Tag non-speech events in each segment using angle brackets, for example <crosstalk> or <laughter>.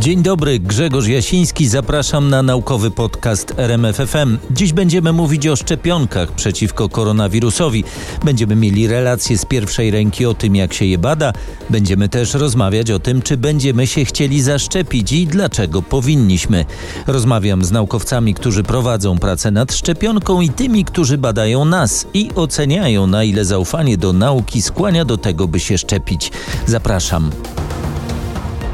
Dzień dobry, Grzegorz Jasiński, zapraszam na naukowy podcast RMFFM. Dziś będziemy mówić o szczepionkach przeciwko koronawirusowi. Będziemy mieli relacje z pierwszej ręki o tym, jak się je bada. Będziemy też rozmawiać o tym, czy będziemy się chcieli zaszczepić i dlaczego powinniśmy. Rozmawiam z naukowcami, którzy prowadzą pracę nad szczepionką i tymi, którzy badają nas i oceniają, na ile zaufanie do nauki skłania do tego, by się szczepić. Zapraszam.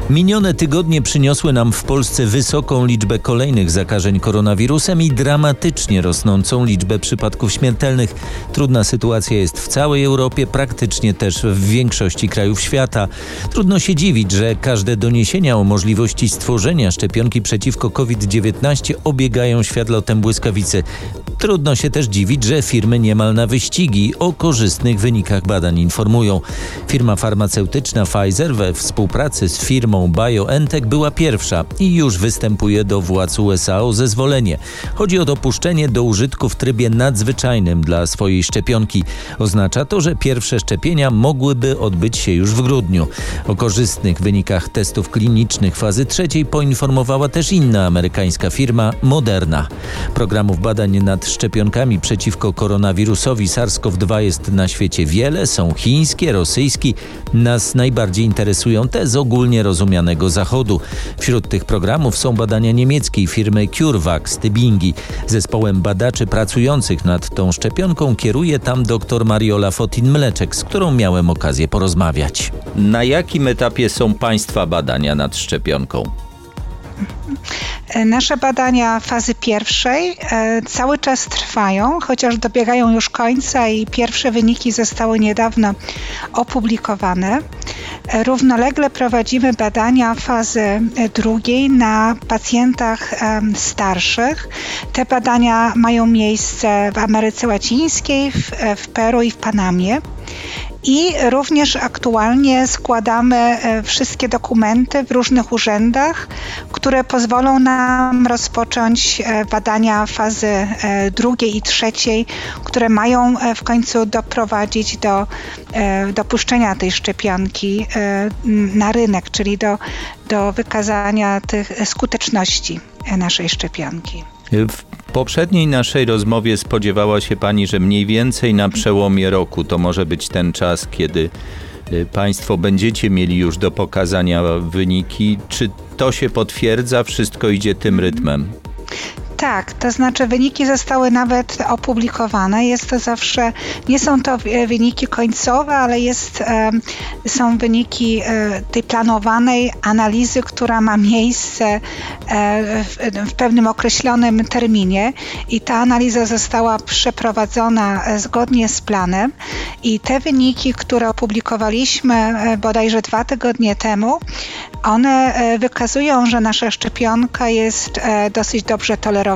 Minione tygodnie przyniosły nam w Polsce wysoką liczbę kolejnych zakażeń koronawirusem i dramatycznie rosnącą liczbę przypadków śmiertelnych. Trudna sytuacja jest w całej Europie, praktycznie też w większości krajów świata. Trudno się dziwić, że każde doniesienia o możliwości stworzenia szczepionki przeciwko COVID-19 obiegają świat lotem błyskawicy. Trudno się też dziwić, że firmy niemal na wyścigi o korzystnych wynikach badań informują. Firma farmaceutyczna Pfizer we współpracy z firmą BioNTech była pierwsza i już występuje do władz USA o zezwolenie. Chodzi o dopuszczenie do użytku w trybie nadzwyczajnym dla swojej szczepionki. Oznacza to, że pierwsze szczepienia mogłyby odbyć się już w grudniu. O korzystnych wynikach testów klinicznych fazy trzeciej poinformowała też inna amerykańska firma Moderna. Programów badań nad szczepionkami przeciwko koronawirusowi SARS-CoV-2 jest na świecie wiele, są chińskie, rosyjskie. Nas najbardziej interesują te z ogólnie rozumianego Zachodu. Wśród tych programów są badania niemieckiej firmy CureVac z Tybingi. Zespołem badaczy pracujących nad tą szczepionką kieruje tam dr Mariola Fotin-Mleczek, z którą miałem okazję porozmawiać. Na jakim etapie są Państwa badania nad szczepionką? E, nasze badania fazy pierwszej e, cały czas trwają, chociaż dobiegają już końca i pierwsze wyniki zostały niedawno opublikowane. E, równolegle prowadzimy badania fazy drugiej na pacjentach starszych. Te badania mają miejsce w Ameryce Łacińskiej, w, w Peru i w Panamie. I również aktualnie składamy e, wszystkie dokumenty w różnych urzędach, które pozwolą nam rozpocząć e, badania fazy e, drugiej i trzeciej, które mają w końcu doprowadzić do dopuszczenia tej szczepionki na rynek, czyli do, do wykazania tych skuteczności naszej szczepionki. W poprzedniej naszej rozmowie spodziewała się Pani, że mniej więcej na przełomie roku to może być ten czas, kiedy y, Państwo będziecie mieli już do pokazania wyniki. Czy to się potwierdza? Wszystko idzie tym rytmem? Tak, to znaczy wyniki zostały nawet opublikowane. Jest to zawsze, nie są to wyniki końcowe, ale jest, są wyniki e, tej planowanej analizy, która ma miejsce e, w pewnym określonym terminie. I ta analiza została przeprowadzona e, zgodnie z planem. I te wyniki, które opublikowaliśmy bodajże dwa tygodnie temu, one wykazują, że nasza szczepionka jest dosyć dobrze tolerowana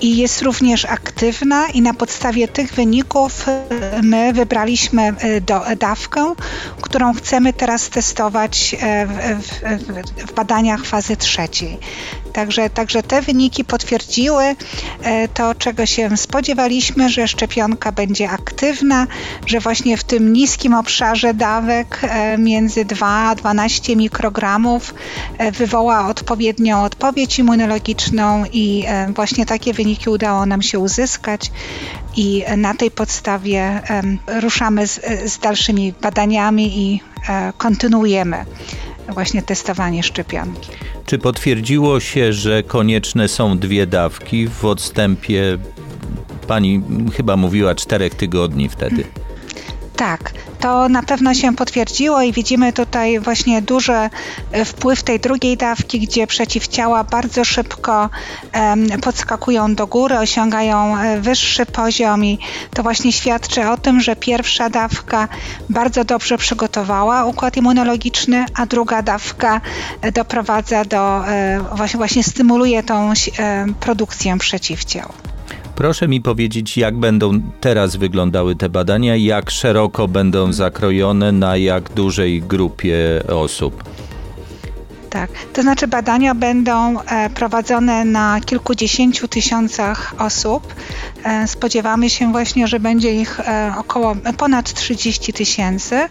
i jest również aktywna i na podstawie tych wyników e, my wybraliśmy e, do, dawkę, którą chcemy teraz testować e, w, w, w badaniach fazy trzeciej. Także, także te wyniki potwierdziły to, czego się spodziewaliśmy, że szczepionka będzie aktywna, że właśnie w tym niskim obszarze dawek między 2 a 12 mikrogramów wywoła odpowiednią odpowiedź immunologiczną i E, właśnie takie wyniki udało nam się uzyskać i na tej podstawie ruszamy z, z dalszymi badaniami i e, kontynuujemy właśnie testowanie szczepionki. Czy potwierdziło się, że konieczne są dwie dawki w odstępie, pani chyba mówiła, czterech tygodni wtedy? Tak, to na pewno się potwierdziło i widzimy tutaj właśnie duży e, wpływ tej drugiej dawki, gdzie przeciwciała bardzo szybko podskakują do góry, osiągają e, wyższy poziom i to właśnie świadczy o tym, że pierwsza dawka bardzo dobrze przygotowała układ immunologiczny, a druga dawka e, doprowadza do, właśnie, właśnie stymuluje tą produkcję przeciwciał. Proszę mi powiedzieć, jak będą teraz wyglądały te badania, jak szeroko będą zakrojone, na jak dużej grupie osób. Tak, to znaczy badania będą e, prowadzone na kilkudziesięciu tysiącach osób. E, spodziewamy się właśnie, że będzie ich e, około ponad 30 tysięcy.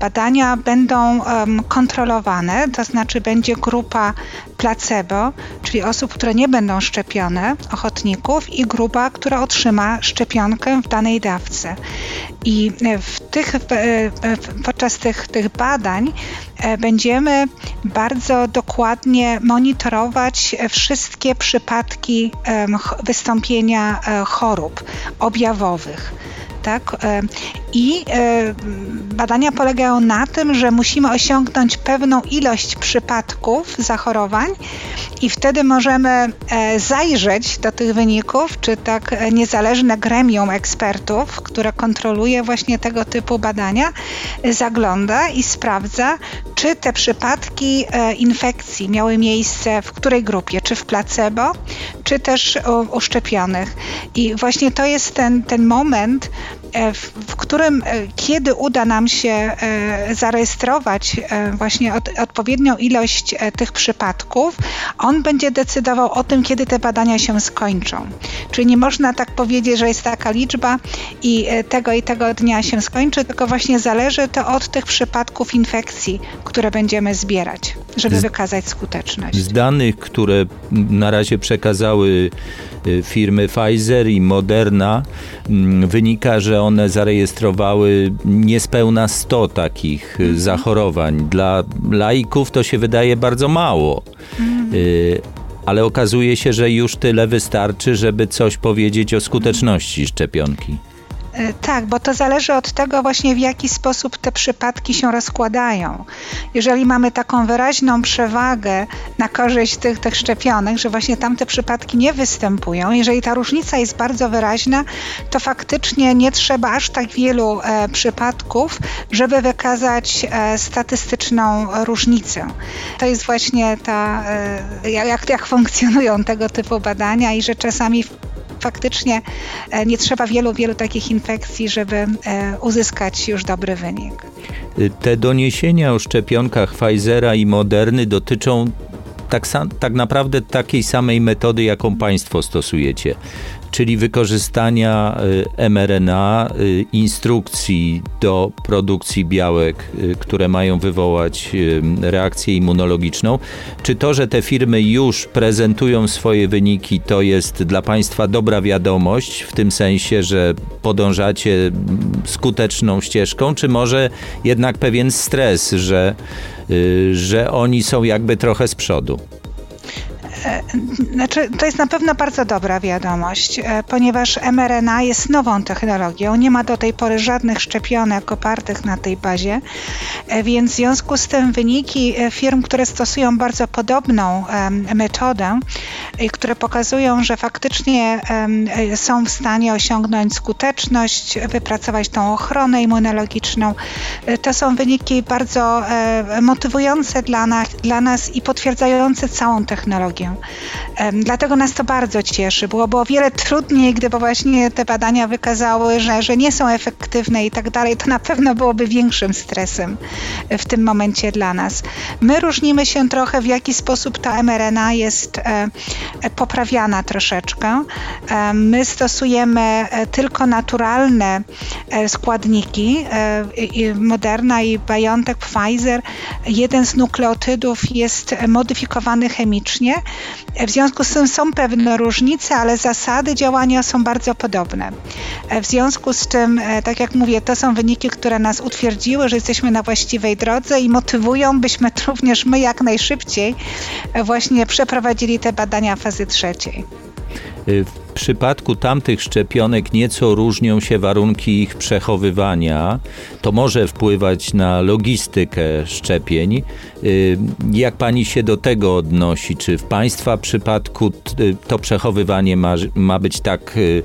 Badania będą kontrolowane, to znaczy będzie grupa placebo, czyli osób, które nie będą szczepione, ochotników, i grupa, która otrzyma szczepionkę w danej dawce. I w tych, podczas tych, tych badań będziemy bardzo dokładnie monitorować wszystkie przypadki wystąpienia e, chorób objawowych. Tak? E, I e, badania polegają na tym, że musimy osiągnąć pewną ilość przypadków zachorowań, i wtedy możemy zajrzeć do tych wyników, czy tak niezależne gremium ekspertów, które kontroluje właśnie tego typu badania, zagląda i sprawdza, czy te przypadki infekcji miały miejsce w której grupie, czy w placebo, czy też u, szczepionych. I właśnie to jest ten, ten moment, E, w którym, e, kiedy uda nam się e, zarejestrować właśnie odpowiednią ilość tych przypadków, on będzie decydował o tym, kiedy te badania się skończą. Czyli nie można tak powiedzieć, że jest taka liczba i tego i tego dnia się skończy, tylko właśnie zależy to od tych przypadków infekcji, które będziemy zbierać, żeby wykazać skuteczność. Z danych, które na razie przekazały firmy Pfizer i Moderna, mm, wynika, że one zarejestrowały niespełna 100 takich y, mhm. zachorowań. Dla laików to się wydaje bardzo mało. Mhm. Y, ale okazuje się, że już tyle wystarczy, żeby coś powiedzieć o skuteczności szczepionki. E, tak, bo to zależy od tego właśnie w jaki sposób te przypadki się rozkładają. Jeżeli mamy taką wyraźną przewagę na korzyść tych, tych szczepionek, że właśnie tamte przypadki nie występują, jeżeli ta różnica jest bardzo wyraźna, to faktycznie nie trzeba aż tak wielu e, przypadków, żeby wykazać e, statystyczną różnicę. To jest właśnie ta, e, jak, jak funkcjonują tego typu badania i że czasami faktycznie e, nie trzeba wielu, wielu takich infekcji, żeby e, uzyskać już dobry wynik. Te doniesienia o szczepionkach Pfizera i Moderny dotyczą tak, tak naprawdę takiej samej metody, jaką Państwo stosujecie czyli wykorzystania y, mRNA, y, instrukcji do produkcji białek, y, które mają wywołać reakcję immunologiczną. Czy to, że te firmy już prezentują swoje wyniki, to jest dla Państwa dobra wiadomość, w tym sensie, że podążacie skuteczną ścieżką, czy może jednak pewien stres, że, że oni są jakby trochę z przodu? E, znaczy, to jest na pewno bardzo dobra wiadomość, e, ponieważ mRNA jest nową technologią. Nie ma do tej pory żadnych szczepionek opartych na tej bazie, e, więc w związku z tym wyniki firm, które stosują bardzo podobną metodę i które pokazują, że faktycznie są w stanie osiągnąć skuteczność, wypracować tą ochronę immunologiczną, to są wyniki bardzo motywujące dla nas, dla nas i potwierdzające całą technologię. Dlatego nas to bardzo cieszy. Byłoby o wiele trudniej, gdyby właśnie te badania wykazały, że, że nie są efektywne i tak dalej. To na pewno byłoby większym stresem w tym momencie dla nas. My różnimy się trochę, w jaki sposób ta mRNA jest e, e, poprawiana troszeczkę. My stosujemy e, tylko naturalne składniki. Moderna i BioNTech, Pfizer, jeden z nukleotydów jest modyfikowany chemicznie, w związku z tym są pewne różnice, ale zasady działania są bardzo podobne. W związku z czym, e, tak jak mówię, to są wyniki, które nas utwierdziły, że jesteśmy na właściwej drodze i motywują, byśmy <laughs> również my jak najszybciej właśnie przeprowadzili te badania fazy trzeciej. W przypadku tamtych szczepionek nieco różnią się warunki ich przechowywania. To może wpływać na logistykę szczepień. Y, jak pani się do tego odnosi? Czy w państwa przypadku to przechowywanie ma, ma być tak y,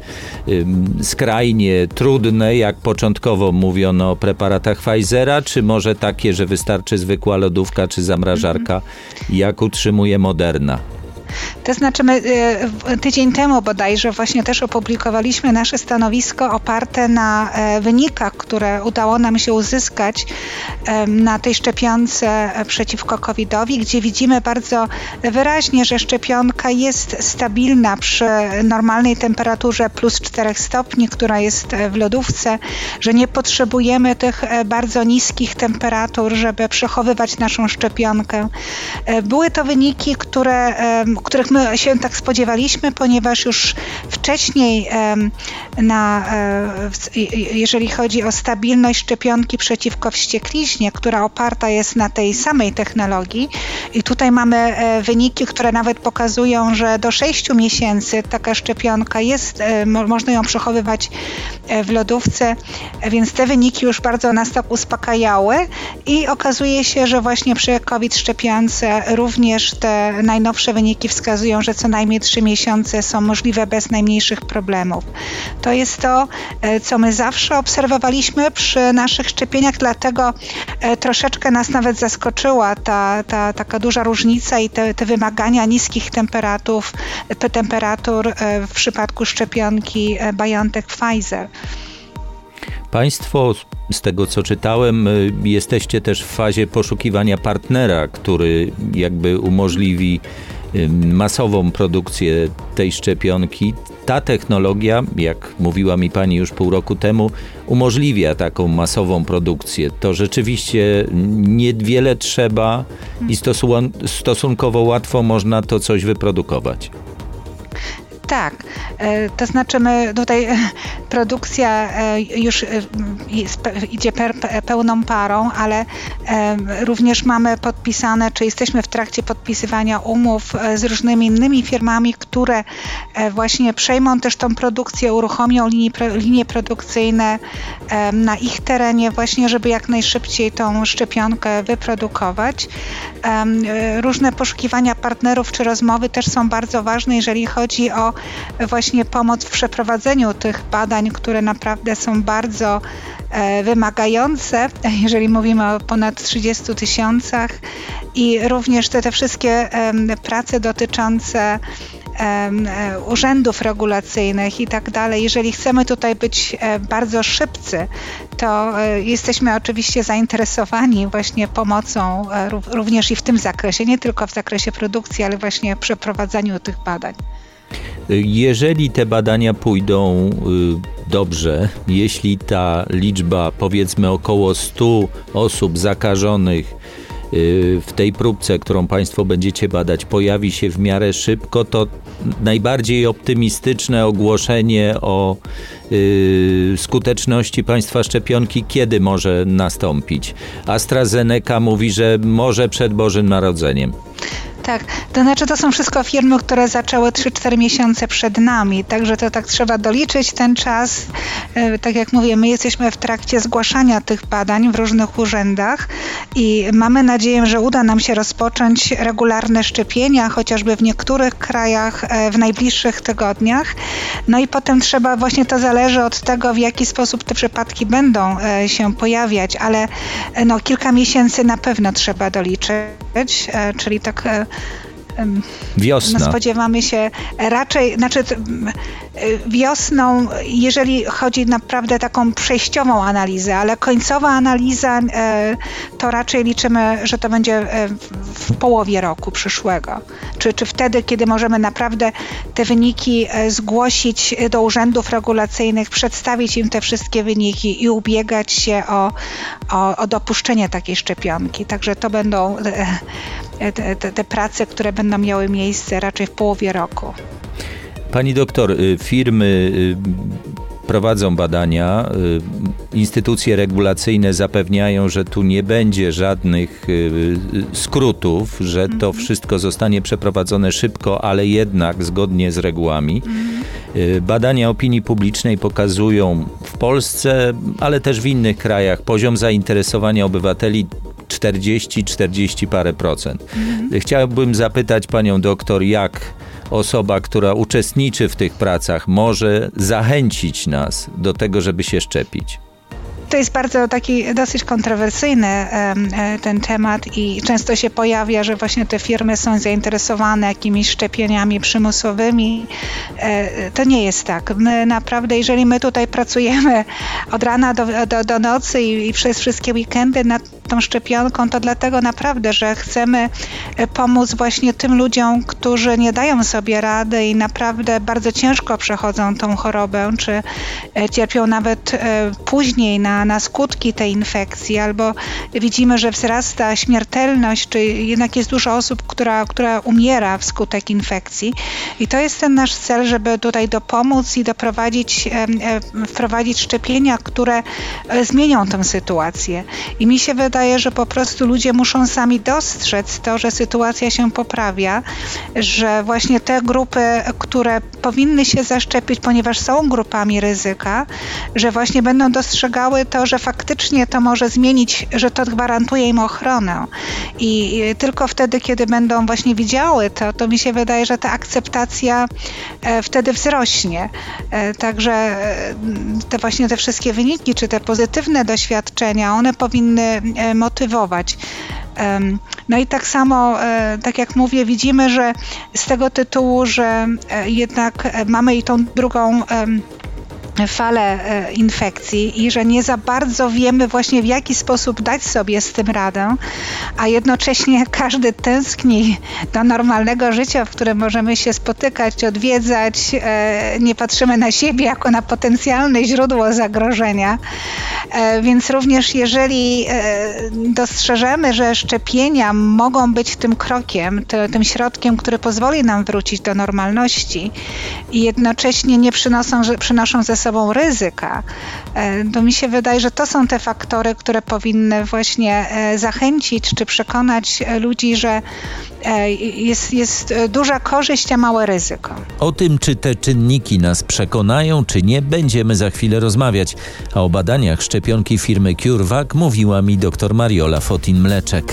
skrajnie trudne, jak początkowo mówiono o preparatach Pfizera, czy może takie, że wystarczy zwykła lodówka czy zamrażarka, jak utrzymuje Moderna? To znaczy my tydzień temu bodajże właśnie też opublikowaliśmy nasze stanowisko oparte na wynikach, które udało nam się uzyskać na tej szczepionce przeciwko COVID-owi, gdzie widzimy bardzo wyraźnie, że szczepionka jest stabilna przy normalnej temperaturze plus 4 stopni, która jest w lodówce, że nie potrzebujemy tych bardzo niskich temperatur, żeby przechowywać naszą szczepionkę. Były to wyniki, które, których my się tak spodziewaliśmy, ponieważ już wcześniej na, e, jeżeli chodzi o stabilność szczepionki przeciwko wściekliźnie, która oparta jest na tej samej technologii i tutaj mamy e, wyniki, które nawet pokazują, że do 6 miesięcy taka szczepionka jest, e, można ją przechowywać w lodówce, więc te wyniki już bardzo nas tak uspokajały i okazuje się, że właśnie przy COVID szczepionce również te najnowsze wyniki wskazują, że co najmniej 3 miesiące są możliwe bez najmniejszych problemów. To jest to, e, co my zawsze obserwowaliśmy przy naszych szczepieniach, dlatego e, troszeczkę nas nawet zaskoczyła ta, ta taka duża różnica i te, te wymagania niskich temperatur, te temperatur e, w przypadku szczepionki BioNTech Pfizer. Państwo, z tego co czytałem, jesteście też w fazie poszukiwania partnera, który jakby umożliwi masową produkcję tej szczepionki. Ta technologia, jak mówiła mi pani już pół roku temu, umożliwia taką masową produkcję. To rzeczywiście niewiele trzeba i stosunkowo łatwo można to coś wyprodukować. Tak, e, to znaczy my tutaj e, produkcja e, już idzie pełną parą, ale również mamy podpisane, czy jesteśmy w trakcie podpisywania umów z różnymi innymi firmami, które właśnie przejmą też tą produkcję, uruchomią linie, linie produkcyjne na ich terenie właśnie, żeby jak najszybciej tą szczepionkę wyprodukować. Różne poszukiwania partnerów czy rozmowy też są bardzo ważne, jeżeli chodzi o właśnie pomoc w przeprowadzeniu tych badań, które naprawdę są bardzo e, wymagające, <laughs> jeżeli mówimy o ponad 30 tysiącach i również te, te wszystkie prace dotyczące e, urzędów regulacyjnych i tak dalej. Jeżeli chcemy tutaj być e, bardzo szybcy, to jesteśmy oczywiście zainteresowani właśnie pomocą również i w tym zakresie, nie tylko w zakresie produkcji, ale właśnie przeprowadzaniu tych badań. Jeżeli te badania pójdą y, dobrze, jeśli ta liczba powiedzmy około 100 osób zakażonych w tej próbce, którą Państwo będziecie badać, pojawi się w miarę szybko, to najbardziej optymistyczne ogłoszenie o y, skuteczności państwa szczepionki kiedy może nastąpić? AstraZeneca mówi, że może przed Bożym Narodzeniem. Tak, to znaczy to są wszystko firmy, które zaczęły 3-4 miesiące przed nami, także to tak trzeba doliczyć ten czas. E, tak jak mówię, my jesteśmy w trakcie zgłaszania tych badań w różnych urzędach i mamy nadzieję, że uda nam się rozpocząć regularne szczepienia, chociażby w niektórych krajach e, w najbliższych tygodniach. No i potem trzeba, właśnie to zależy od tego, w jaki sposób te przypadki będą e, się pojawiać, ale no, kilka miesięcy na pewno trzeba doliczyć, czyli tak Wiosna. No spodziewamy się raczej, znaczy wiosną, jeżeli chodzi naprawdę taką przejściową analizę, ale końcowa analiza e, to raczej liczymy, że to będzie e, w połowie roku przyszłego. Czy, czy wtedy, kiedy możemy naprawdę te wyniki e, zgłosić do urzędów regulacyjnych, przedstawić im te wszystkie wyniki i ubiegać się o, o, o dopuszczenie takiej szczepionki. Także to będą te, te, te prace, które będą miały miejsce raczej w połowie roku. Pani doktor, y, firmy y, prowadzą badania, y, instytucje regulacyjne zapewniają, że tu nie będzie żadnych skrótów, że to mhm. wszystko zostanie przeprowadzone szybko, ale jednak zgodnie z regułami. Mhm. Badania opinii publicznej pokazują w Polsce, ale też w innych krajach poziom zainteresowania obywateli 40, 40 parę procent. Mhm. Chciałbym zapytać panią doktor, jak osoba, która uczestniczy w tych pracach, może zachęcić nas do tego, żeby się szczepić? to jest bardzo taki dosyć kontrowersyjny ten temat i często się pojawia, że właśnie te firmy są zainteresowane jakimiś szczepieniami przymusowymi. To nie jest tak. My naprawdę, jeżeli my tutaj pracujemy od rana do, do, do nocy i, przez wszystkie weekendy tą szczepionką, to dlatego naprawdę, że chcemy pomóc właśnie tym ludziom, którzy nie dają sobie rady i naprawdę bardzo ciężko przechodzą tą chorobę, czy e, cierpią nawet e, później na, na skutki tej infekcji, albo widzimy, że wzrasta śmiertelność, czy jednak jest dużo osób, która, która umiera wskutek infekcji. I to jest ten nasz cel, żeby tutaj dopomóc i doprowadzić, e, wprowadzić szczepienia, które zmienią tę sytuację. I mi się wydaje, że po prostu ludzie muszą sami dostrzec to, że sytuacja się poprawia, że właśnie te grupy, które powinny się zaszczepić, ponieważ są grupami ryzyka, że właśnie będą dostrzegały to, że faktycznie to może zmienić, że to gwarantuje im ochronę. I tylko wtedy, kiedy będą właśnie widziały to, to mi się wydaje, że ta akceptacja e, wtedy wzrośnie. E, także e, te właśnie te wszystkie wyniki, czy te pozytywne doświadczenia, one powinny motywować. No i tak samo, e, tak jak mówię, widzimy, że z tego tytułu, że e, jednak e, mamy i tą drugą falę e, infekcji i że nie za bardzo wiemy właśnie w jaki sposób dać sobie z tym radę, a jednocześnie <laughs> każdy tęskni do normalnego życia, w którym możemy się spotykać, odwiedzać, e, nie patrzymy na siebie jako na potencjalne źródło zagrożenia. E, więc również jeżeli dostrzeżemy, że szczepienia mogą być tym krokiem, tym środkiem, który pozwoli nam wrócić do normalności i jednocześnie nie przynoszą, przynoszą ze sobą ryzyka, e, to mi się wydaje, że to są te faktory, które powinny właśnie e, zachęcić czy przekonać e, ludzi, że jest, jest duża korzyść, a małe ryzyko. O tym, czy te czynniki nas przekonają, czy nie, będziemy za chwilę rozmawiać. A o badaniach szczepionki firmy CureVac mówiła mi dr Mariola Fotin-Mleczek.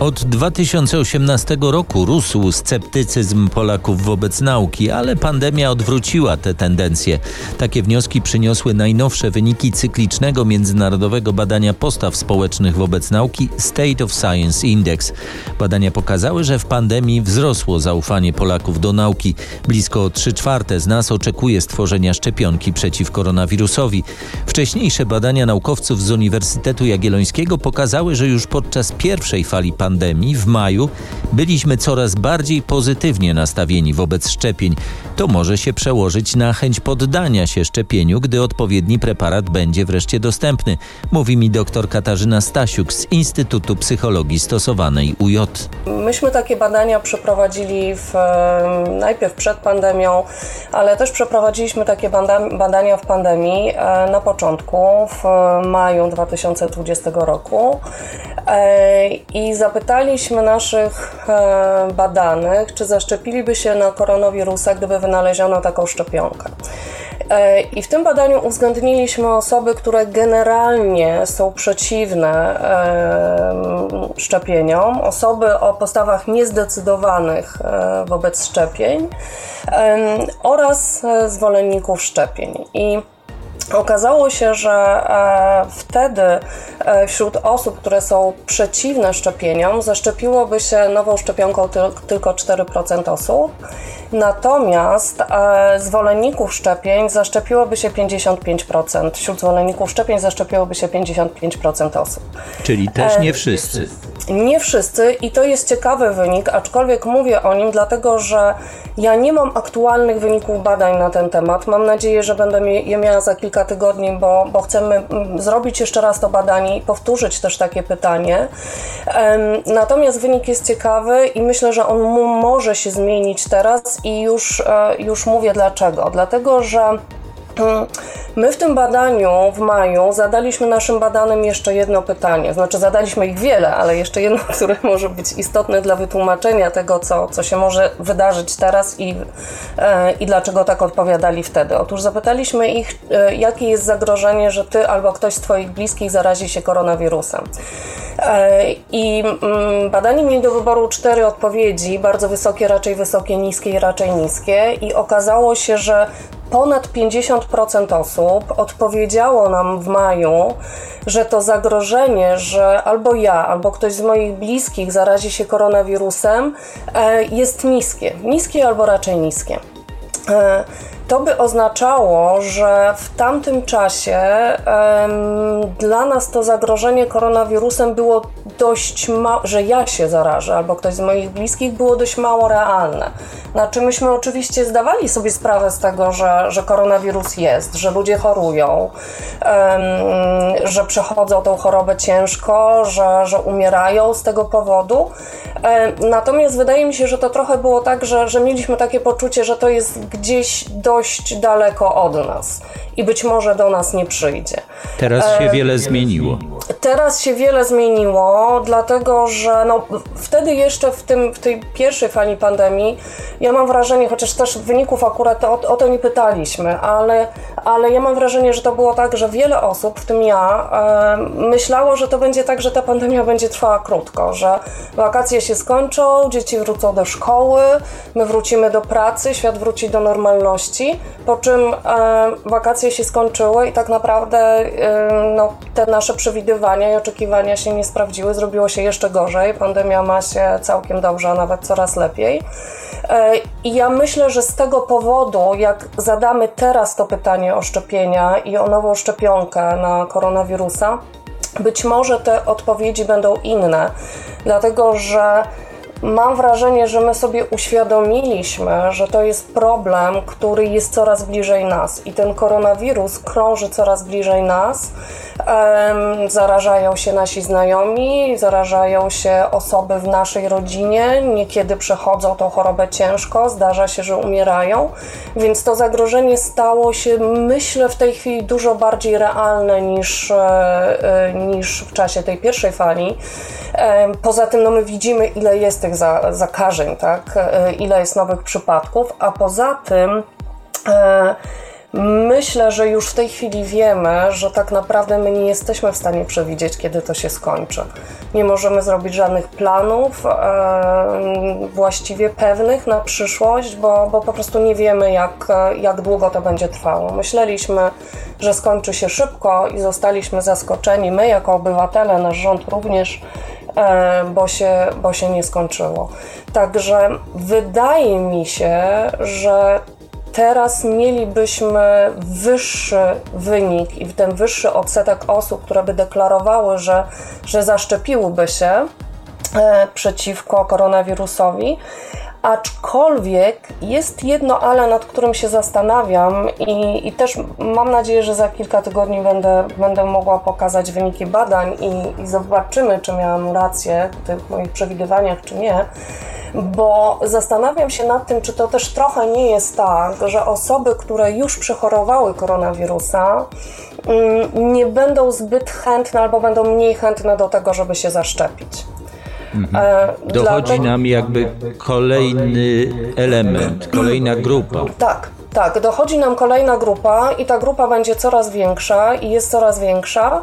Od 2018 roku rósł sceptycyzm Polaków wobec nauki, ale pandemia odwróciła te tendencje. Takie wnioski przyniosły najnowsze wyniki cyklicznego międzynarodowego badania postaw społecznych wobec nauki State of Science Index. Badania pokazały, że w pandemii wzrosło zaufanie Polaków do nauki. Blisko 3 czwarte z nas oczekuje stworzenia szczepionki przeciw koronawirusowi. Wcześniejsze badania naukowców z Uniwersytetu Jagiellońskiego pokazały, że już podczas pierwszej fali pandemii pandemii w maju byliśmy coraz bardziej pozytywnie nastawieni wobec szczepień. To może się przełożyć na chęć poddania się szczepieniu, gdy odpowiedni preparat będzie wreszcie dostępny, mówi mi dr Katarzyna Stasiuk z Instytutu Psychologii Stosowanej UJ. Myśmy takie badania przeprowadzili w, najpierw przed pandemią, ale też przeprowadziliśmy takie badania w pandemii e, na początku, w maju 2020 roku e, i zapytaliśmy, zapytaliśmy naszych e, badanych, czy zaszczepiliby się na koronawirusa, gdyby wynaleziono taką szczepionkę. E, I w tym badaniu uwzględniliśmy osoby, które generalnie są przeciwne e, szczepieniom, osoby o postawach niezdecydowanych wobec szczepień oraz zwolenników szczepień. I Okazało się, że e, wtedy e, wśród osób, które są przeciwne szczepieniom, zaszczepiłoby się nową szczepionką tylko 4% osób, natomiast e, zwolenników szczepień zaszczepiłoby się 55%. Wśród zwolenników szczepień zaszczepiłoby się 55% osób. Czyli też nie wszyscy. Nie wszyscy i to jest ciekawy wynik, aczkolwiek mówię o nim dlatego, że ja nie mam aktualnych wyników badań na ten temat. Mam nadzieję, że będę je miała za kilka tygodni, bo, bo chcemy mm, zrobić jeszcze raz to badanie i powtórzyć też takie pytanie. Natomiast wynik jest ciekawy i myślę, że on może się zmienić teraz i już, e, już mówię dlaczego. Dlatego, że My w tym badaniu w maju zadaliśmy naszym badanym jeszcze jedno pytanie. Znaczy, zadaliśmy ich wiele, ale jeszcze jedno, <laughs> które może być istotne dla wytłumaczenia tego, co, co się może wydarzyć teraz i, e, i dlaczego tak odpowiadali wtedy. Otóż zapytaliśmy ich, e, jakie jest zagrożenie, że ty albo ktoś z Twoich bliskich zarazi się koronawirusem. E, I mm, badani mieli do wyboru cztery odpowiedzi, bardzo wysokie, raczej wysokie, niskie i raczej niskie, i okazało się, że ponad 50% osób odpowiedziało nam w maju, że to zagrożenie, że albo ja, albo ktoś z moich bliskich zarazi się koronawirusem, e, jest niskie. Niskie albo raczej niskie. E, to by oznaczało, że w tamtym czasie um, dla nas to zagrożenie koronawirusem było dość mało, że ja się zarażę albo ktoś z moich bliskich było dość mało realne. Znaczy myśmy oczywiście zdawali sobie sprawę z tego, że, że koronawirus jest, że ludzie chorują, um, że przechodzą tą chorobę ciężko, że, że umierają z tego powodu. Um, natomiast wydaje mi się, że to trochę było tak, że, że mieliśmy takie poczucie, że to jest gdzieś dość daleko od nas i być może do nas nie przyjdzie. Teraz się wiele zmieniło. Teraz się wiele zmieniło, dlatego że no, wtedy jeszcze w, tym, w tej pierwszej fali pandemii, ja mam wrażenie, chociaż też wyników akurat o, o to nie pytaliśmy, ale, ale ja mam wrażenie, że to było tak, że wiele osób, w tym ja, e, myślało, że to będzie tak, że ta pandemia będzie trwała krótko, że wakacje się skończą, dzieci wrócą do szkoły, my wrócimy do pracy, świat wróci do normalności, po czym e, wakacje się skończyły i tak naprawdę e, no, te nasze przewidywania i oczekiwania się nie sprawdziły, zrobiło się jeszcze gorzej. Pandemia ma się całkiem dobrze, a nawet coraz lepiej. E, I ja myślę, że z tego powodu, jak zadamy teraz to pytanie o szczepienia i o nową szczepionkę na koronawirusa, być może te odpowiedzi będą inne, dlatego że Mam wrażenie, że my sobie uświadomiliśmy, że to jest problem, który jest coraz bliżej nas i ten koronawirus krąży coraz bliżej nas. Zarażają się nasi znajomi, zarażają się osoby w naszej rodzinie, niekiedy przechodzą tą chorobę ciężko, zdarza się, że umierają, więc to zagrożenie stało się, myślę, w tej chwili dużo bardziej realne niż, e, e, niż w czasie tej pierwszej fali. Poza tym no, my widzimy, ile jest tych zakażeń, tak? E, ile jest nowych przypadków, a poza tym Myślę, że już w tej chwili wiemy, że tak naprawdę my nie jesteśmy w stanie przewidzieć, kiedy to się skończy. Nie możemy zrobić żadnych planów e, właściwie pewnych na przyszłość, bo, bo po prostu nie wiemy, jak, jak długo to będzie trwało. Myśleliśmy, że skończy się szybko i zostaliśmy zaskoczeni, my jako obywatele, nasz rząd również, e, bo, się, bo się nie skończyło. Także wydaje mi się, że Teraz mielibyśmy wyższy wynik i ten wyższy odsetek osób, które by deklarowały, że, że zaszczepiłyby się e, przeciwko koronawirusowi. Aczkolwiek jest jedno ale, nad którym się zastanawiam i, i też mam nadzieję, że za kilka tygodni będę, będę mogła pokazać wyniki badań i, i zobaczymy, czy miałam rację w tych moich przewidywaniach, czy nie bo zastanawiam się nad tym, czy to też trochę nie jest tak, że osoby, które już przechorowały koronawirusa, mm, nie będą zbyt chętne albo będą mniej chętne do tego, żeby się zaszczepić. Mhm. E, Dochodzi nam jakby kolejny element, kolejna grupa. Tak, tak, dochodzi nam kolejna grupa i ta grupa będzie coraz większa i jest coraz większa.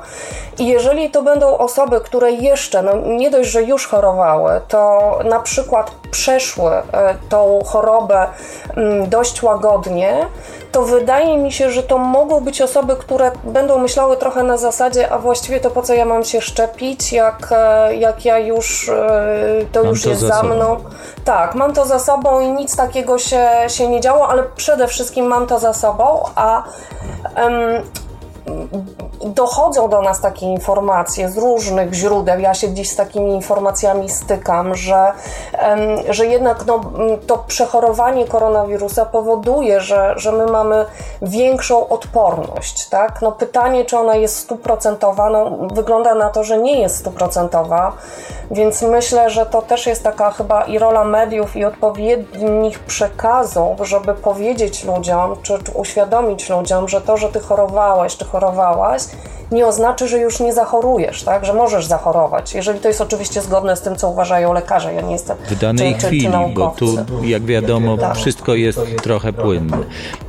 I jeżeli to będą osoby, które jeszcze, no nie dość, że już chorowały, to na przykład przeszły e, tą chorobę mm, dość łagodnie, to wydaje mi się, że to mogą być osoby, które będą myślały trochę na zasadzie, a właściwie to po co ja mam się szczepić, jak, e, jak ja już, e, to mam już to jest za mną. Tak, mam to za sobą i nic takiego się, się nie działo, ale przede wszystkim mam to za sobą, a um, dochodzą do nas takie informacje z różnych źródeł. Ja się gdzieś z takimi informacjami stykam, że, że jednak no, to przechorowanie koronawirusa powoduje, że, że my mamy większą odporność. Tak? No, pytanie, czy ona jest stuprocentowa, no, wygląda na to, że nie jest stuprocentowa, więc myślę, że to też jest taka chyba i rola mediów, i odpowiednich przekazów, żeby powiedzieć ludziom, czy, czy uświadomić ludziom, że to, że ty chorowałeś, czy chorowałaś, nie oznacza, że już nie zachorujesz, tak? że możesz zachorować, jeżeli to jest oczywiście zgodne z tym, co uważają lekarze. Ja nie jestem w danej czy, chwili, czy bo tu, jak wiadomo, tak. wszystko jest trochę płynne.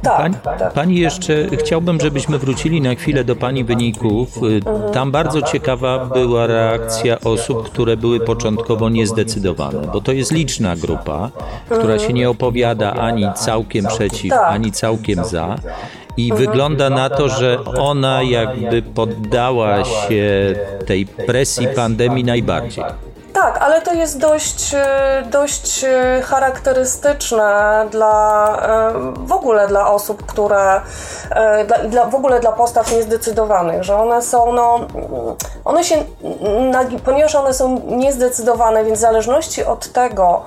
Tak, pani, tak. pani jeszcze, chciałbym, żebyśmy wrócili na chwilę do Pani wyników. Mhm. Tam bardzo ciekawa była reakcja osób, które były początkowo niezdecydowane, bo to jest liczna grupa, która się nie opowiada ani całkiem przeciw, Tak. ani całkiem za. I wygląda na to, że ona jakby poddała się tej presji pandemii najbardziej. Tak, ale to jest dość, e, dość e, charakterystyczne dla w ogóle dla osób, które dla, dla, w ogóle dla postaw niezdecydowanych, że one są, no, one się, ponieważ one są niezdecydowane, więc w zależności od tego,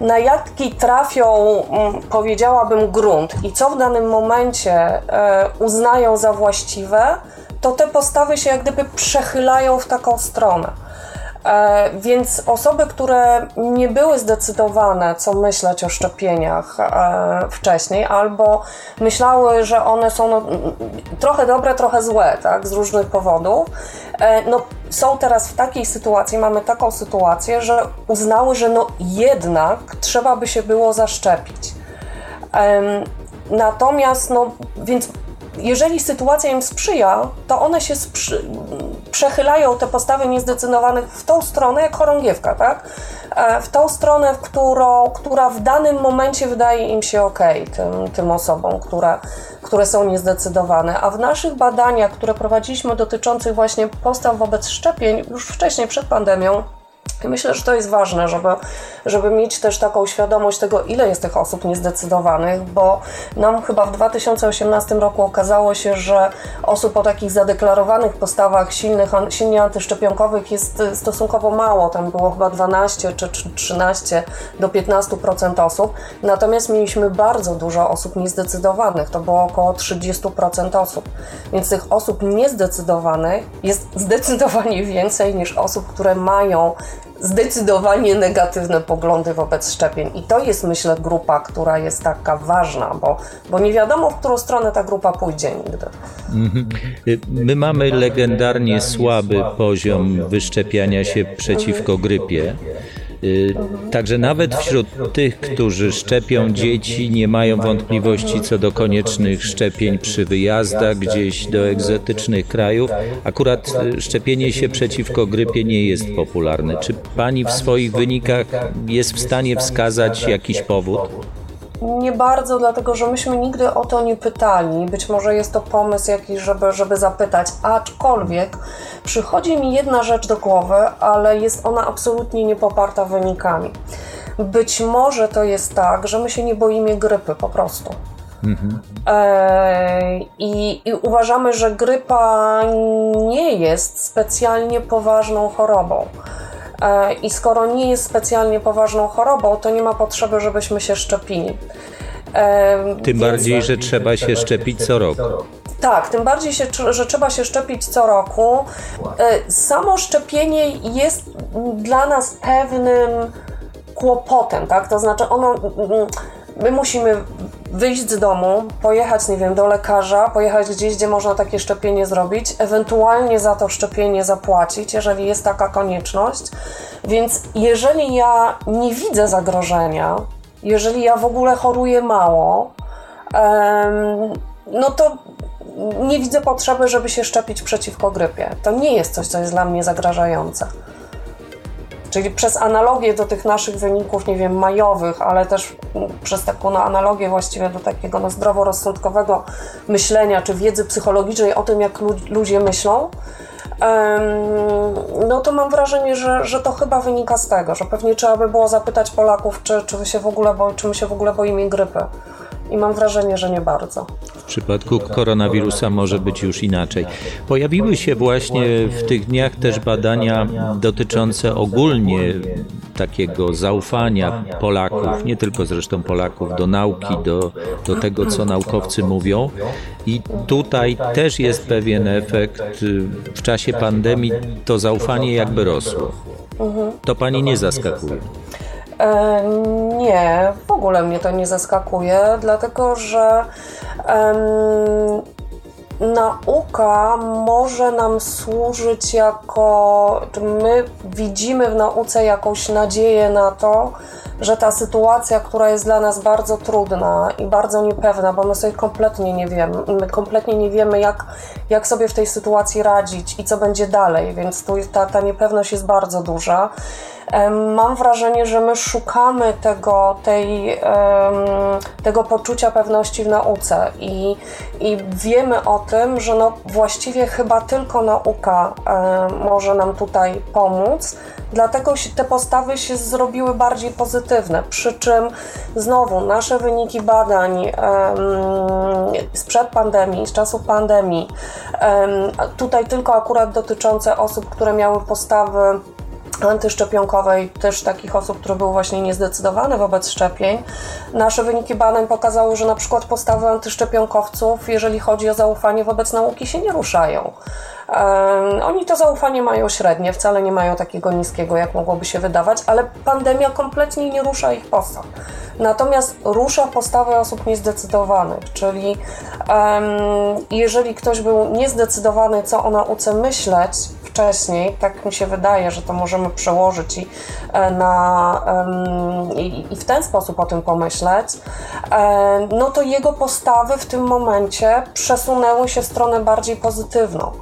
na jaki trafią, powiedziałabym, grunt i co w danym momencie uznają za właściwe, to te postawy się jak gdyby przechylają w taką stronę. E, więc osoby, które nie były zdecydowane, co myśleć o szczepieniach e, wcześniej, albo myślały, że one są no, trochę dobre, trochę złe, tak, z różnych powodów, e, no, są teraz w takiej sytuacji, mamy taką sytuację, że uznały, że no jednak trzeba by się było zaszczepić. Natomiast, no, więc jeżeli sytuacja im sprzyja, to one się przechylają, te postawy niezdecydowanych, w tą stronę, jak chorągiewka, tak? W tą stronę, w którą, która w danym momencie wydaje im się ok, tym, tym osobom, które, które są niezdecydowane. A w naszych badaniach, które prowadziliśmy dotyczących właśnie postaw wobec szczepień, już wcześniej, przed pandemią, myślę, że to jest ważne, żeby, żeby mieć też taką świadomość tego, ile jest tych osób niezdecydowanych, bo nam chyba w 2018 roku okazało się, że osób o takich zadeklarowanych postawach silnych, silnie antyszczepionkowych jest stosunkowo mało. Tam było chyba 12 czy 13 do 15% osób. Natomiast mieliśmy bardzo dużo osób niezdecydowanych. To było około 30% osób. Więc tych osób niezdecydowanych jest zdecydowanie więcej niż osób, które mają zdecydowanie negatywne poglądy wobec szczepień. I to jest, myślę, grupa, która jest taka ważna, bo, bo nie wiadomo, w którą stronę ta grupa pójdzie nigdy. Mhm. My mamy legendarnie słaby poziom wyszczepiania się przeciwko grypie. Y, także nawet wśród tych, którzy szczepią dzieci, nie mają wątpliwości co do koniecznych szczepień przy wyjazdach gdzieś do egzotycznych krajów. Akurat y, szczepienie się przeciwko grypie nie jest popularne. Czy pani w swoich wynikach jest w stanie wskazać jakiś powód? Nie bardzo, dlatego że myśmy nigdy o to nie pytali. Być może jest to pomysł jakiś, żeby, żeby zapytać, aczkolwiek przychodzi mi jedna rzecz do głowy, ale jest ona absolutnie niepoparta wynikami. Być może to jest tak, że my się nie boimy grypy po prostu. Mhm. I, I uważamy, że grypa nie jest specjalnie poważną chorobą. E, I skoro nie jest specjalnie poważną chorobą, to nie ma potrzeby, żebyśmy się szczepili. Tym Więc... bardziej, że trzeba się szczepić co roku. Tak, tym bardziej, się, że trzeba się szczepić co roku. Samo szczepienie jest dla nas pewnym kłopotem, tak? To znaczy ono my musimy wyjść z domu, pojechać, nie wiem, do lekarza, pojechać gdzieś, gdzie można takie szczepienie zrobić, ewentualnie za to szczepienie zapłacić, jeżeli jest taka konieczność. Więc jeżeli ja nie widzę zagrożenia, jeżeli ja w ogóle choruję mało, no to nie widzę potrzeby, żeby się szczepić przeciwko grypie. To nie jest coś, co jest dla mnie zagrażające. Czyli przez analogię do tych naszych wyników, nie wiem, majowych, ale też przez taką no, analogię właściwie do takiego no, zdroworozsądkowego myślenia czy wiedzy psychologicznej o tym, jak ludzie myślą, no to mam wrażenie, że, że to chyba wynika z tego, że pewnie trzeba by było zapytać Polaków, czy, czy, się w ogóle boi, czy my się w ogóle boimy grypy. I mam wrażenie, że nie bardzo. W przypadku koronawirusa może być już inaczej. Pojawiły się właśnie w tych dniach też badania dotyczące ogólnie takiego zaufania Polaków, nie tylko zresztą Polaków, do nauki, do, do tego, co naukowcy mówią. I tutaj też jest pewien efekt. W czasie pandemii to zaufanie jakby rosło. To pani nie zaskakuje. E, nie, w ogóle mnie to nie zaskakuje, dlatego że nauka może nam służyć jako, czy my widzimy w nauce jakąś nadzieję na to, że ta sytuacja, która jest dla nas bardzo trudna i bardzo niepewna, bo my sobie kompletnie nie wiemy, my kompletnie nie wiemy, jak, jak sobie w tej sytuacji radzić i co będzie dalej, więc tu ta, ta niepewność jest bardzo duża. Mam wrażenie, że my szukamy tego, tej, tego poczucia pewności w nauce i, i wiemy o tym, że no właściwie chyba tylko nauka może nam tutaj pomóc. Dlatego te postawy się zrobiły bardziej pozytywne. Przy czym znowu nasze wyniki badań sprzed pandemii, z czasów pandemii, tutaj tylko akurat dotyczące osób, które miały postawy antyszczepionkowej, też takich osób, które były właśnie niezdecydowane wobec szczepień. Nasze wyniki badań pokazały, że na przykład postawy antyszczepionkowców, jeżeli chodzi o zaufanie wobec nauki, się nie ruszają. Oni to zaufanie mają średnie, wcale nie mają takiego niskiego, jak mogłoby się wydawać, ale pandemia kompletnie nie rusza ich postaw. Natomiast rusza postawę osób niezdecydowanych, czyli jeżeli ktoś był niezdecydowany, co o nauce myśleć wcześniej, tak mi się wydaje, że to możemy przełożyć i, e, na, i, i w ten sposób o tym pomyśleć, um, no to jego postawy w tym momencie przesunęły się w stronę bardziej pozytywną.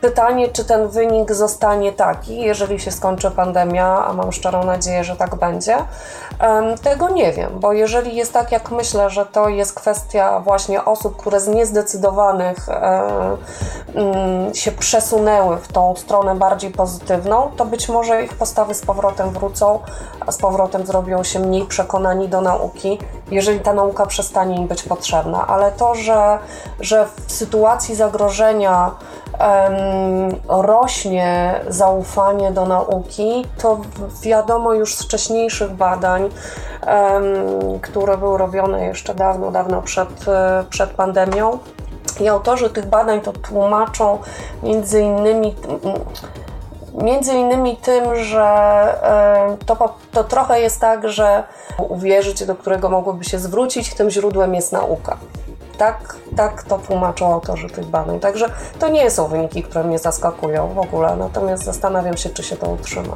Pytanie, czy ten wynik zostanie taki, jeżeli się skończy pandemia, a mam szczerą nadzieję, że tak będzie, tego nie wiem, bo jeżeli jest tak, jak myślę, że to jest kwestia właśnie osób, które z niezdecydowanych mm, się przesunęły w tą stronę bardziej pozytywną, to być może ich postawy z powrotem wrócą, z powrotem zrobią się mniej przekonani do nauki, jeżeli ta nauka przestanie im być potrzebna. Ale to, że, że w sytuacji zagrożenia rośnie zaufanie do nauki, to wiadomo już z wcześniejszych badań, które były robione jeszcze dawno, dawno przed, e, przed pandemią. I autorzy tych badań to tłumaczą między innymi Między innymi tym, że e, to, to trochę jest tak, że uwierzyć, do którego mogłoby się zwrócić, tym źródłem jest nauka. Tak, tak to tłumaczą autorzy tych badań. Także to nie są wyniki, które mnie zaskakują w ogóle, natomiast zastanawiam się, czy się to utrzyma.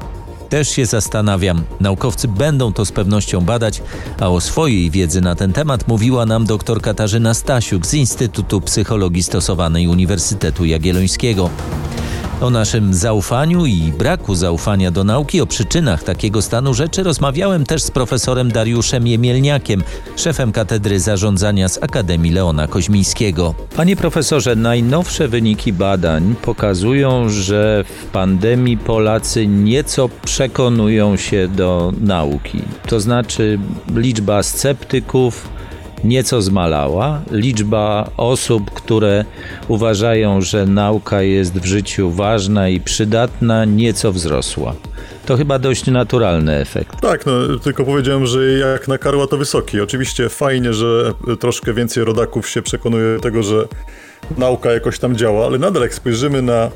Też się zastanawiam. Naukowcy będą to z pewnością badać, a o swojej wiedzy na ten temat mówiła nam dr Katarzyna Stasiuk z Instytutu Psychologii Stosowanej Uniwersytetu Jagiellońskiego. O naszym zaufaniu i braku zaufania do nauki, o przyczynach takiego stanu rzeczy rozmawiałem też z profesorem Dariuszem Jemielniakiem, szefem Katedry Zarządzania z Akademii Leona Koźmińskiego. Panie profesorze, najnowsze wyniki badań pokazują, że w pandemii Polacy nieco przekonują się do nauki. To znaczy liczba sceptyków, nieco zmalała. Liczba osób, które uważają, że nauka jest w życiu ważna i przydatna, nieco wzrosła. To chyba dość naturalny efekt. Tak, no tylko powiedziałem, że jak na karła to wysoki. Oczywiście fajnie, że troszkę więcej rodaków się przekonuje tego, że nauka jakoś tam działa, ale nadal jak spojrzymy na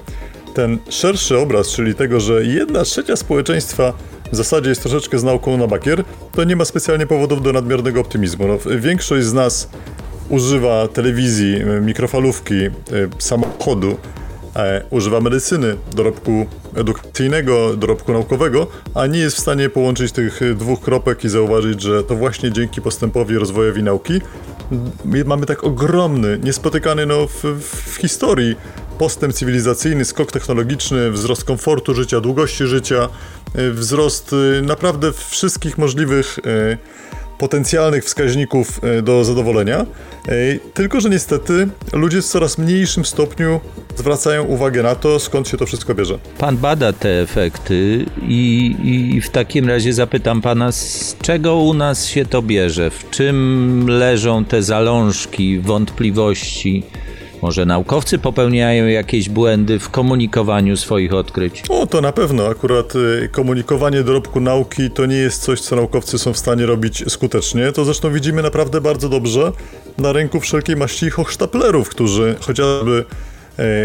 ten szerszy obraz, czyli tego, że jedna trzecia społeczeństwa w zasadzie jest troszeczkę z nauką na bakier, to nie ma specjalnie powodów do nadmiernego optymizmu. No, większość z nas używa telewizji, mikrofalówki, e, samochodu, e, używa medycyny, dorobku edukacyjnego, dorobku naukowego, a nie jest w stanie połączyć tych dwóch kropek i zauważyć, że to właśnie dzięki postępowi rozwojowi nauki mamy tak ogromny, niespotykany no, w, w historii postęp cywilizacyjny, skok technologiczny, wzrost komfortu życia, długości życia, e, wzrost e, naprawdę wszystkich możliwych e, potencjalnych wskaźników do zadowolenia. Tylko, że niestety ludzie w coraz mniejszym stopniu zwracają uwagę na to, skąd się to wszystko bierze. Pan bada te efekty i, i w takim razie zapytam pana, z czego u nas się to bierze? W czym leżą te zalążki, wątpliwości? Może naukowcy popełniają jakieś błędy w komunikowaniu swoich odkryć? O, to na pewno. Akurat y, komunikowanie dorobku nauki to nie jest coś, co naukowcy są w stanie robić skutecznie. To zresztą widzimy naprawdę bardzo dobrze na rynku wszelkiej maści hochsztaplerów, którzy chociażby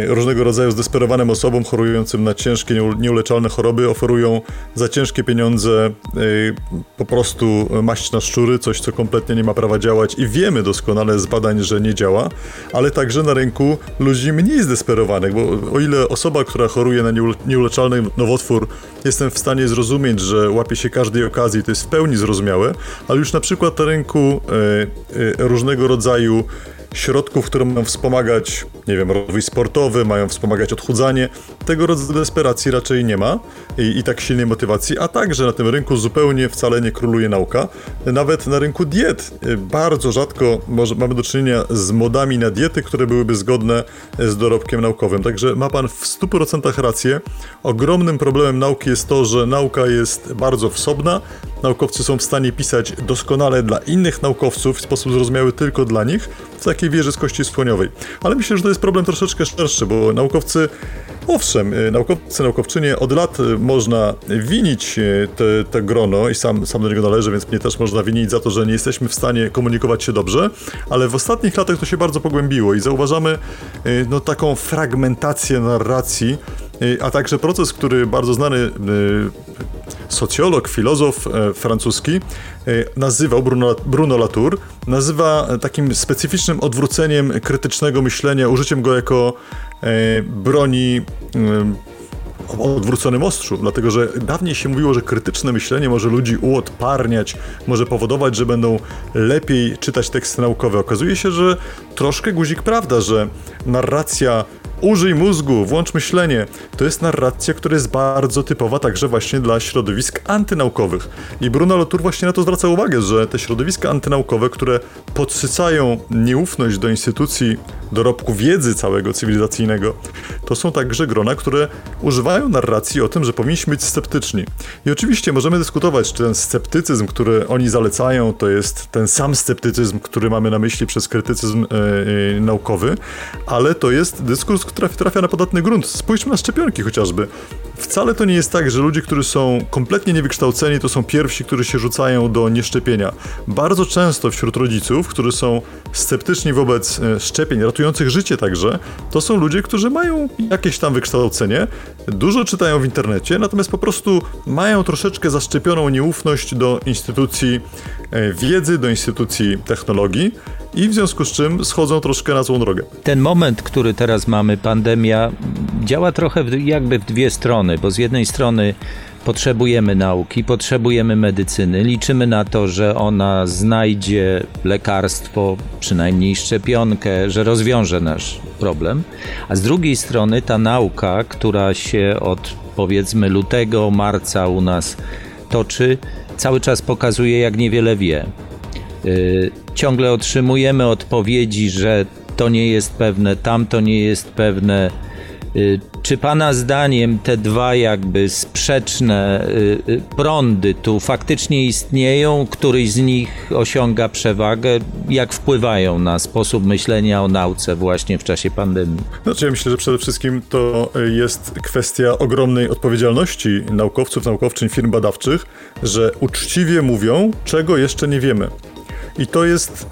różnego rodzaju zdesperowanym osobom chorującym na ciężkie, nieuleczalne choroby oferują za ciężkie pieniądze e, po prostu maść na szczury, coś co kompletnie nie ma prawa działać. I wiemy doskonale z badań, że nie działa, ale także na rynku ludzi mniej zdesperowanych, bo o ile osoba, która choruje na nieuleczalny nowotwór, jestem w stanie zrozumieć, że łapie się każdej okazji, to jest w pełni zrozumiałe, ale już na przykład na rynku e, różnego rodzaju środków, które mają wspomagać, nie wiem, rozwój sportowy, mają wspomagać odchudzanie. Tego rodzaju desperacji raczej nie ma i, i tak silnej motywacji, a także na tym rynku zupełnie wcale nie króluje nauka. Nawet na rynku diet y, bardzo rzadko może, mamy do czynienia z modami na diety, które byłyby zgodne z dorobkiem naukowym. Także ma pan w 100% rację. Ogromnym problemem nauki jest to, że nauka jest bardzo wsobna, naukowcy są w stanie pisać doskonale dla innych naukowców w sposób zrozumiały tylko dla nich, w takiej wieży z kości skłoniowej. Ale myślę, że to jest problem troszeczkę szerszy, bo naukowcy, owszem, y, naukowcy, naukowczynie od lat y, można winić y, te, te grono i sam, sam do niego należę, więc mnie też można winić za to, że nie jesteśmy w stanie komunikować się dobrze, ale w ostatnich latach to się bardzo pogłębiło i zauważamy no, taką fragmentację narracji, a także proces, który bardzo znany socjolog, filozof francuski nazywał, Bruno, Bruno Latour, nazywa takim specyficznym odwróceniem krytycznego myślenia, użyciem go jako e, broni o odwróconym ostrzu, dlatego że dawniej się mówiło, że krytyczne myślenie może ludzi uodparniać, może powodować, że będą lepiej czytać teksty naukowe. Okazuje się, że troszkę guzik prawda, że narracja Użyj mózgu, włącz myślenie. To jest narracja, która jest bardzo typowa także właśnie dla środowisk antynaukowych. I Bruno Latour właśnie na to zwraca uwagę, że te środowiska antynaukowe, które podsycają nieufność do instytucji dorobku wiedzy całego cywilizacyjnego, to są także grona, które używają narracji o tym, że powinniśmy być sceptyczni. I oczywiście możemy dyskutować, czy ten sceptycyzm, który oni zalecają, to jest ten sam sceptycyzm, który mamy na myśli przez krytycyzm yy, naukowy, ale to jest dyskurs, trafia na podatny grunt. Spójrzmy na szczepionki chociażby. Wcale to nie jest tak, że ludzie, którzy są kompletnie niewykształceni, to są pierwsi, którzy się rzucają do nieszczepienia. Bardzo często wśród rodziców, którzy są sceptyczni wobec e, szczepień, ratujących życie także, to są ludzie, którzy mają jakieś tam wykształcenie, dużo czytają w internecie, natomiast po prostu mają troszeczkę zaszczepioną nieufność do instytucji e, wiedzy, do instytucji technologii i w związku z czym schodzą troszkę na złą drogę. Ten moment, który teraz mamy, pandemia, działa trochę jakby w dwie strony, bo z jednej strony potrzebujemy nauki, potrzebujemy medycyny, liczymy na to, że ona znajdzie lekarstwo, przynajmniej szczepionkę, że rozwiąże nasz problem, a z drugiej strony ta nauka, która się od powiedzmy lutego, marca u nas toczy, cały czas pokazuje, jak niewiele wie. Y, ciągle otrzymujemy odpowiedzi, że to nie jest pewne, tamto nie jest pewne. Y, czy Pana zdaniem te dwa jakby sprzeczne y, prądy tu faktycznie istnieją? Któryś z nich osiąga przewagę? Jak wpływają na sposób myślenia o nauce właśnie w czasie pandemii? Znaczy ja myślę, że przede wszystkim to jest kwestia ogromnej odpowiedzialności naukowców, naukowczyń, firm badawczych, że uczciwie mówią, czego jeszcze nie wiemy. I to jest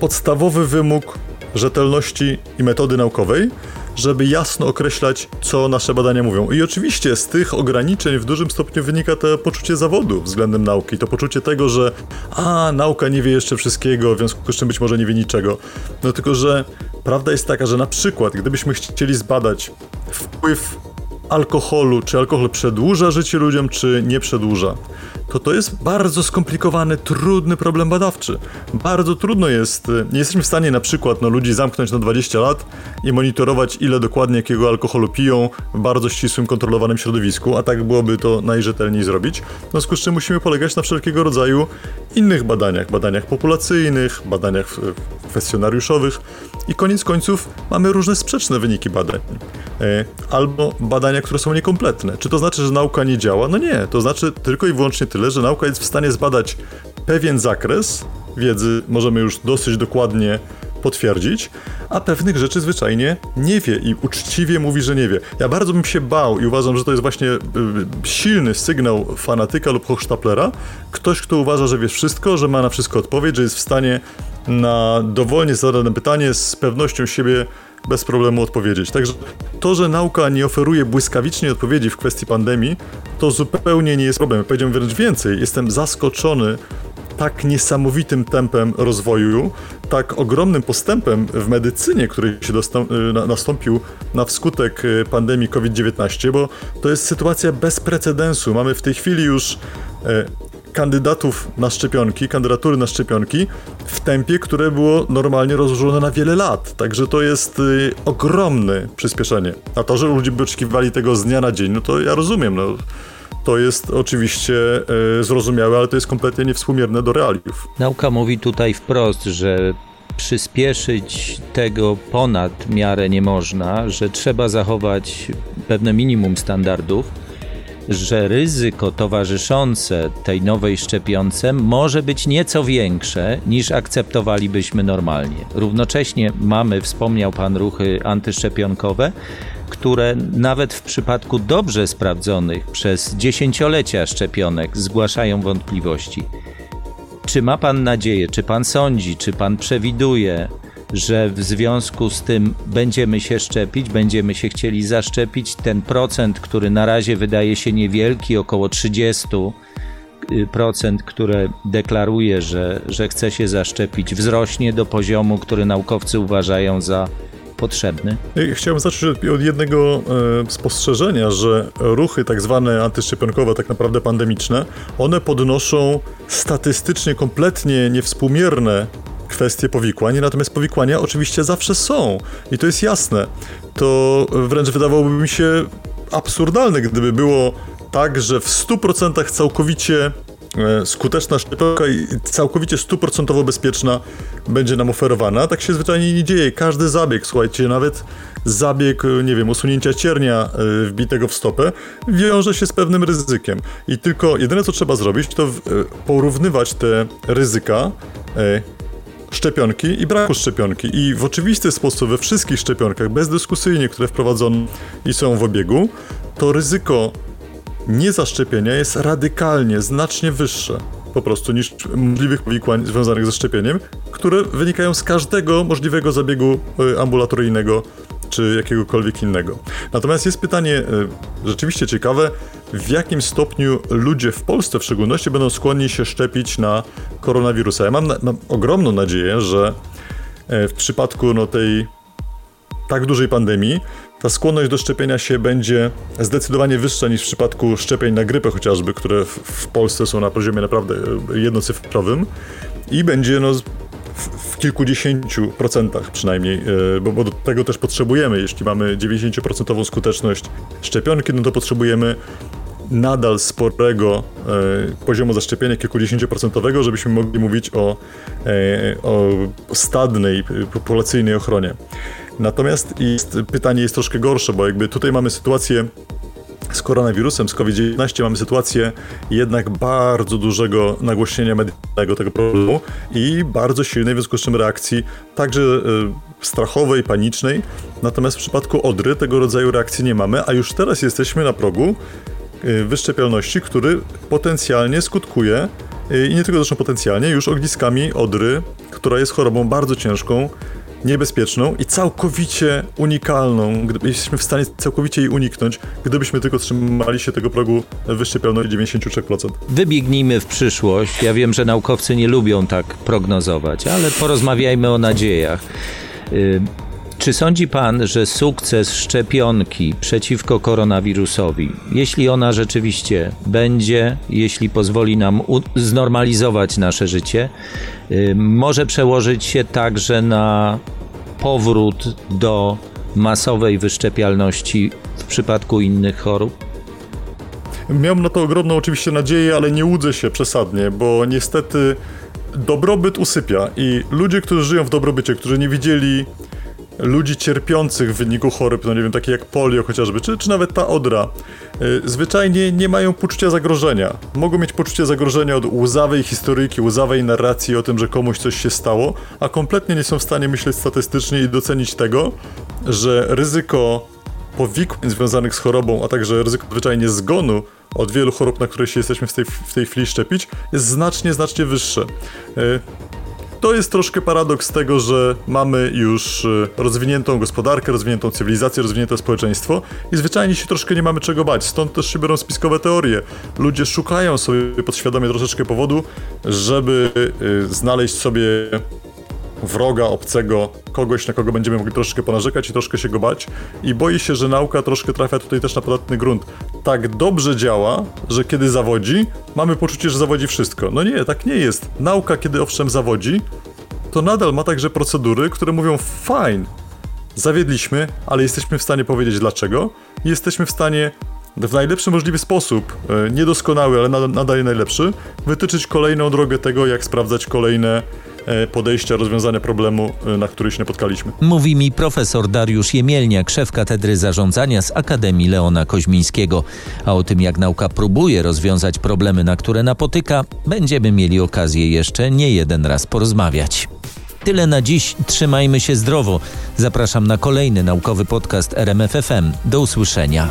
podstawowy wymóg rzetelności i metody naukowej, żeby jasno określać, co nasze badania mówią. I oczywiście z tych ograniczeń w dużym stopniu wynika to poczucie zawodu względem nauki, to poczucie tego, że a, nauka nie wie jeszcze wszystkiego, w związku z czym być może nie wie niczego. No tylko, że prawda jest taka, że na przykład, gdybyśmy chcieli zbadać wpływ alkoholu, czy alkohol przedłuża życie ludziom, czy nie przedłuża, to to jest bardzo skomplikowany, trudny problem badawczy. Bardzo trudno jest, y, nie jesteśmy w stanie na przykład no, ludzi zamknąć na 20 lat i monitorować, ile dokładnie jakiego alkoholu piją w bardzo ścisłym, kontrolowanym środowisku, a tak byłoby to najrzetelniej zrobić. W związku z czym musimy polegać na wszelkiego rodzaju innych badaniach, badaniach populacyjnych, badaniach kwestionariuszowych i koniec końców mamy różne sprzeczne wyniki badań. E, albo badania, które są niekompletne. Czy to znaczy, że nauka nie działa? No nie, to znaczy tylko i wyłącznie tyle, że nauka jest w stanie zbadać pewien zakres wiedzy, możemy już dosyć dokładnie potwierdzić, a pewnych rzeczy zwyczajnie nie wie i uczciwie mówi, że nie wie. Ja bardzo bym się bał i uważam, że to jest właśnie y, silny sygnał fanatyka lub hochsztaplera. Ktoś, kto uważa, że wie wszystko, że ma na wszystko odpowiedź, że jest w stanie na dowolnie zadane pytanie z pewnością siebie bez problemu odpowiedzieć. Także to, że nauka nie oferuje błyskawicznej odpowiedzi w kwestii pandemii, to zupełnie nie jest problem. Powiedziałbym wręcz więcej, jestem zaskoczony tak niesamowitym tempem rozwoju, tak ogromnym postępem w medycynie, który się y, nastąpił na wskutek y, pandemii COVID-19, bo to jest sytuacja bez precedensu. Mamy w tej chwili już y, kandydatów na szczepionki, kandydatury na szczepionki w tempie, które było normalnie rozłożone na wiele lat. Także to jest ogromne przyspieszenie. A to, że ludzie by oczekiwali tego z dnia na dzień, no to ja rozumiem. No to jest oczywiście e, zrozumiałe, ale to jest kompletnie niewspółmierne do realiów. Nauka mówi tutaj wprost, że przyspieszyć tego ponad miarę nie można, że trzeba zachować pewne minimum standardów, że ryzyko towarzyszące tej nowej szczepionce może być nieco większe niż akceptowalibyśmy normalnie. Równocześnie mamy, wspomniał Pan, ruchy antyszczepionkowe, które nawet w przypadku dobrze sprawdzonych przez dziesięciolecia szczepionek zgłaszają wątpliwości. Czy ma Pan nadzieję, czy Pan sądzi, czy Pan przewiduje, że w związku z tym będziemy się szczepić, będziemy się chcieli zaszczepić? Ten procent, który na razie wydaje się niewielki, około 30%, procent, które deklaruje, że, że chce się zaszczepić, wzrośnie do poziomu, który naukowcy uważają za potrzebny? Chciałem zacząć od jednego e, spostrzeżenia, że ruchy tak zwane antyszczepionkowe, tak naprawdę pandemiczne, one podnoszą statystycznie kompletnie niewspółmierne kwestie powikłań, natomiast powikłania oczywiście zawsze są i to jest jasne. To wręcz wydawałoby mi się absurdalne, gdyby było tak, że w 100% całkowicie E, skuteczna szczepionka i całkowicie stuprocentowo bezpieczna będzie nam oferowana. Tak się zwyczajnie nie dzieje. Każdy zabieg, słuchajcie, nawet zabieg, e, nie wiem, usunięcia ciernia e, wbitego w stopę wiąże się z pewnym ryzykiem. I tylko jedyne co trzeba zrobić, to porównywać te ryzyka szczepionki i braku szczepionki. I w oczywisty sposób we wszystkich szczepionkach, bezdyskusyjnie, które wprowadzono i są w obiegu, to ryzyko niezaszczepienia jest radykalnie, znacznie wyższe po prostu niż możliwych powikłań związanych ze szczepieniem, które wynikają z każdego możliwego zabiegu y, ambulatoryjnego czy jakiegokolwiek innego. Natomiast jest pytanie y, rzeczywiście ciekawe, w jakim stopniu ludzie w Polsce w szczególności będą skłonni się szczepić na koronawirusa. Ja mam, mam ogromną nadzieję, że y, w przypadku no, tej tak dużej pandemii ta skłonność do szczepienia się będzie zdecydowanie wyższa niż w przypadku szczepień na grypę chociażby, które w, w Polsce są na poziomie naprawdę e, jednocyfrowym i będzie no, w kilkudziesięciu procentach przynajmniej, e, bo, bo, tego też potrzebujemy. Jeśli mamy 90% skuteczność szczepionki, no to potrzebujemy nadal sporego e, poziomu zaszczepienia kilkudziesięcioprocentowego, żebyśmy mogli mówić o, e, o stadnej, populacyjnej ochronie. Natomiast jest, pytanie jest troszkę gorsze, bo jakby tutaj mamy sytuację z koronawirusem, z COVID-19 mamy sytuację jednak bardzo dużego nagłośnienia medycznego tego problemu i bardzo silnej w związku z czym reakcji także y, strachowej, panicznej. Natomiast w przypadku Odry tego rodzaju reakcji nie mamy, a już teraz jesteśmy na progu y, wyszczepialności, który potencjalnie skutkuje y, i nie tylko zresztą potencjalnie, już ogniskami Odry, która jest chorobą bardzo ciężką, niebezpieczną i całkowicie unikalną. Gdyby, jesteśmy w stanie całkowicie jej uniknąć, gdybyśmy tylko trzymali się tego progu wyszczepialności 93%. Wybiegnijmy w przyszłość. Ja wiem, że naukowcy nie lubią tak prognozować, ale porozmawiajmy o nadziejach. Czy sądzi Pan, że sukces szczepionki przeciwko koronawirusowi, jeśli ona rzeczywiście będzie, jeśli pozwoli nam znormalizować nasze życie, y, może przełożyć się także na powrót do masowej wyszczepialności w przypadku innych chorób? Miałem na to ogromną oczywiście nadzieję, ale nie łudzę się przesadnie, bo niestety dobrobyt usypia i ludzie, którzy żyją w dobrobycie, którzy nie widzieli ludzi cierpiących w wyniku chorób, no nie wiem, takie jak polio chociażby, czy, czy nawet ta odra, yy, zwyczajnie nie mają poczucia zagrożenia. Mogą mieć poczucie zagrożenia od łzawej historyjki, łzawej narracji o tym, że komuś coś się stało, a kompletnie nie są w stanie myśleć statystycznie i docenić tego, że ryzyko powikłań związanych z chorobą, a także ryzyko zwyczajnie zgonu od wielu chorób, na które się jesteśmy w tej, w tej chwili szczepić, jest znacznie, znacznie wyższe. Yy, To jest troszkę paradoks tego, że mamy już y, rozwiniętą gospodarkę, rozwiniętą cywilizację, rozwinięte społeczeństwo i zwyczajnie się troszkę nie mamy czego bać. Stąd też się biorą spiskowe teorie. Ludzie szukają sobie podświadomie troszeczkę powodu, żeby y, znaleźć sobie wroga, obcego, kogoś, na kogo będziemy mogli troszkę ponarzekać i troszkę się go bać. I boję się, że nauka troszkę trafia tutaj też na podatny grunt. Tak dobrze działa, że kiedy zawodzi, mamy poczucie, że zawodzi wszystko. No nie, tak nie jest. Nauka, kiedy owszem zawodzi, to nadal ma także procedury, które mówią fajnie, zawiedliśmy, ale jesteśmy w stanie powiedzieć dlaczego jesteśmy w stanie w najlepszy możliwy sposób, e, niedoskonały, ale nadal, najlepszy, wytyczyć kolejną drogę tego, jak sprawdzać kolejne podejścia, rozwiązania problemu, e, na który się napotkaliśmy. Mówi mi profesor Dariusz Jemielniak, szef Katedry Zarządzania z Akademii Leona Koźmińskiego. A o tym, jak nauka próbuje rozwiązać problemy, na które napotyka, będziemy mieli okazję jeszcze nie jeden raz porozmawiać. Tyle na dziś. Trzymajmy się zdrowo. Zapraszam na kolejny naukowy podcast RMFFM. Do usłyszenia.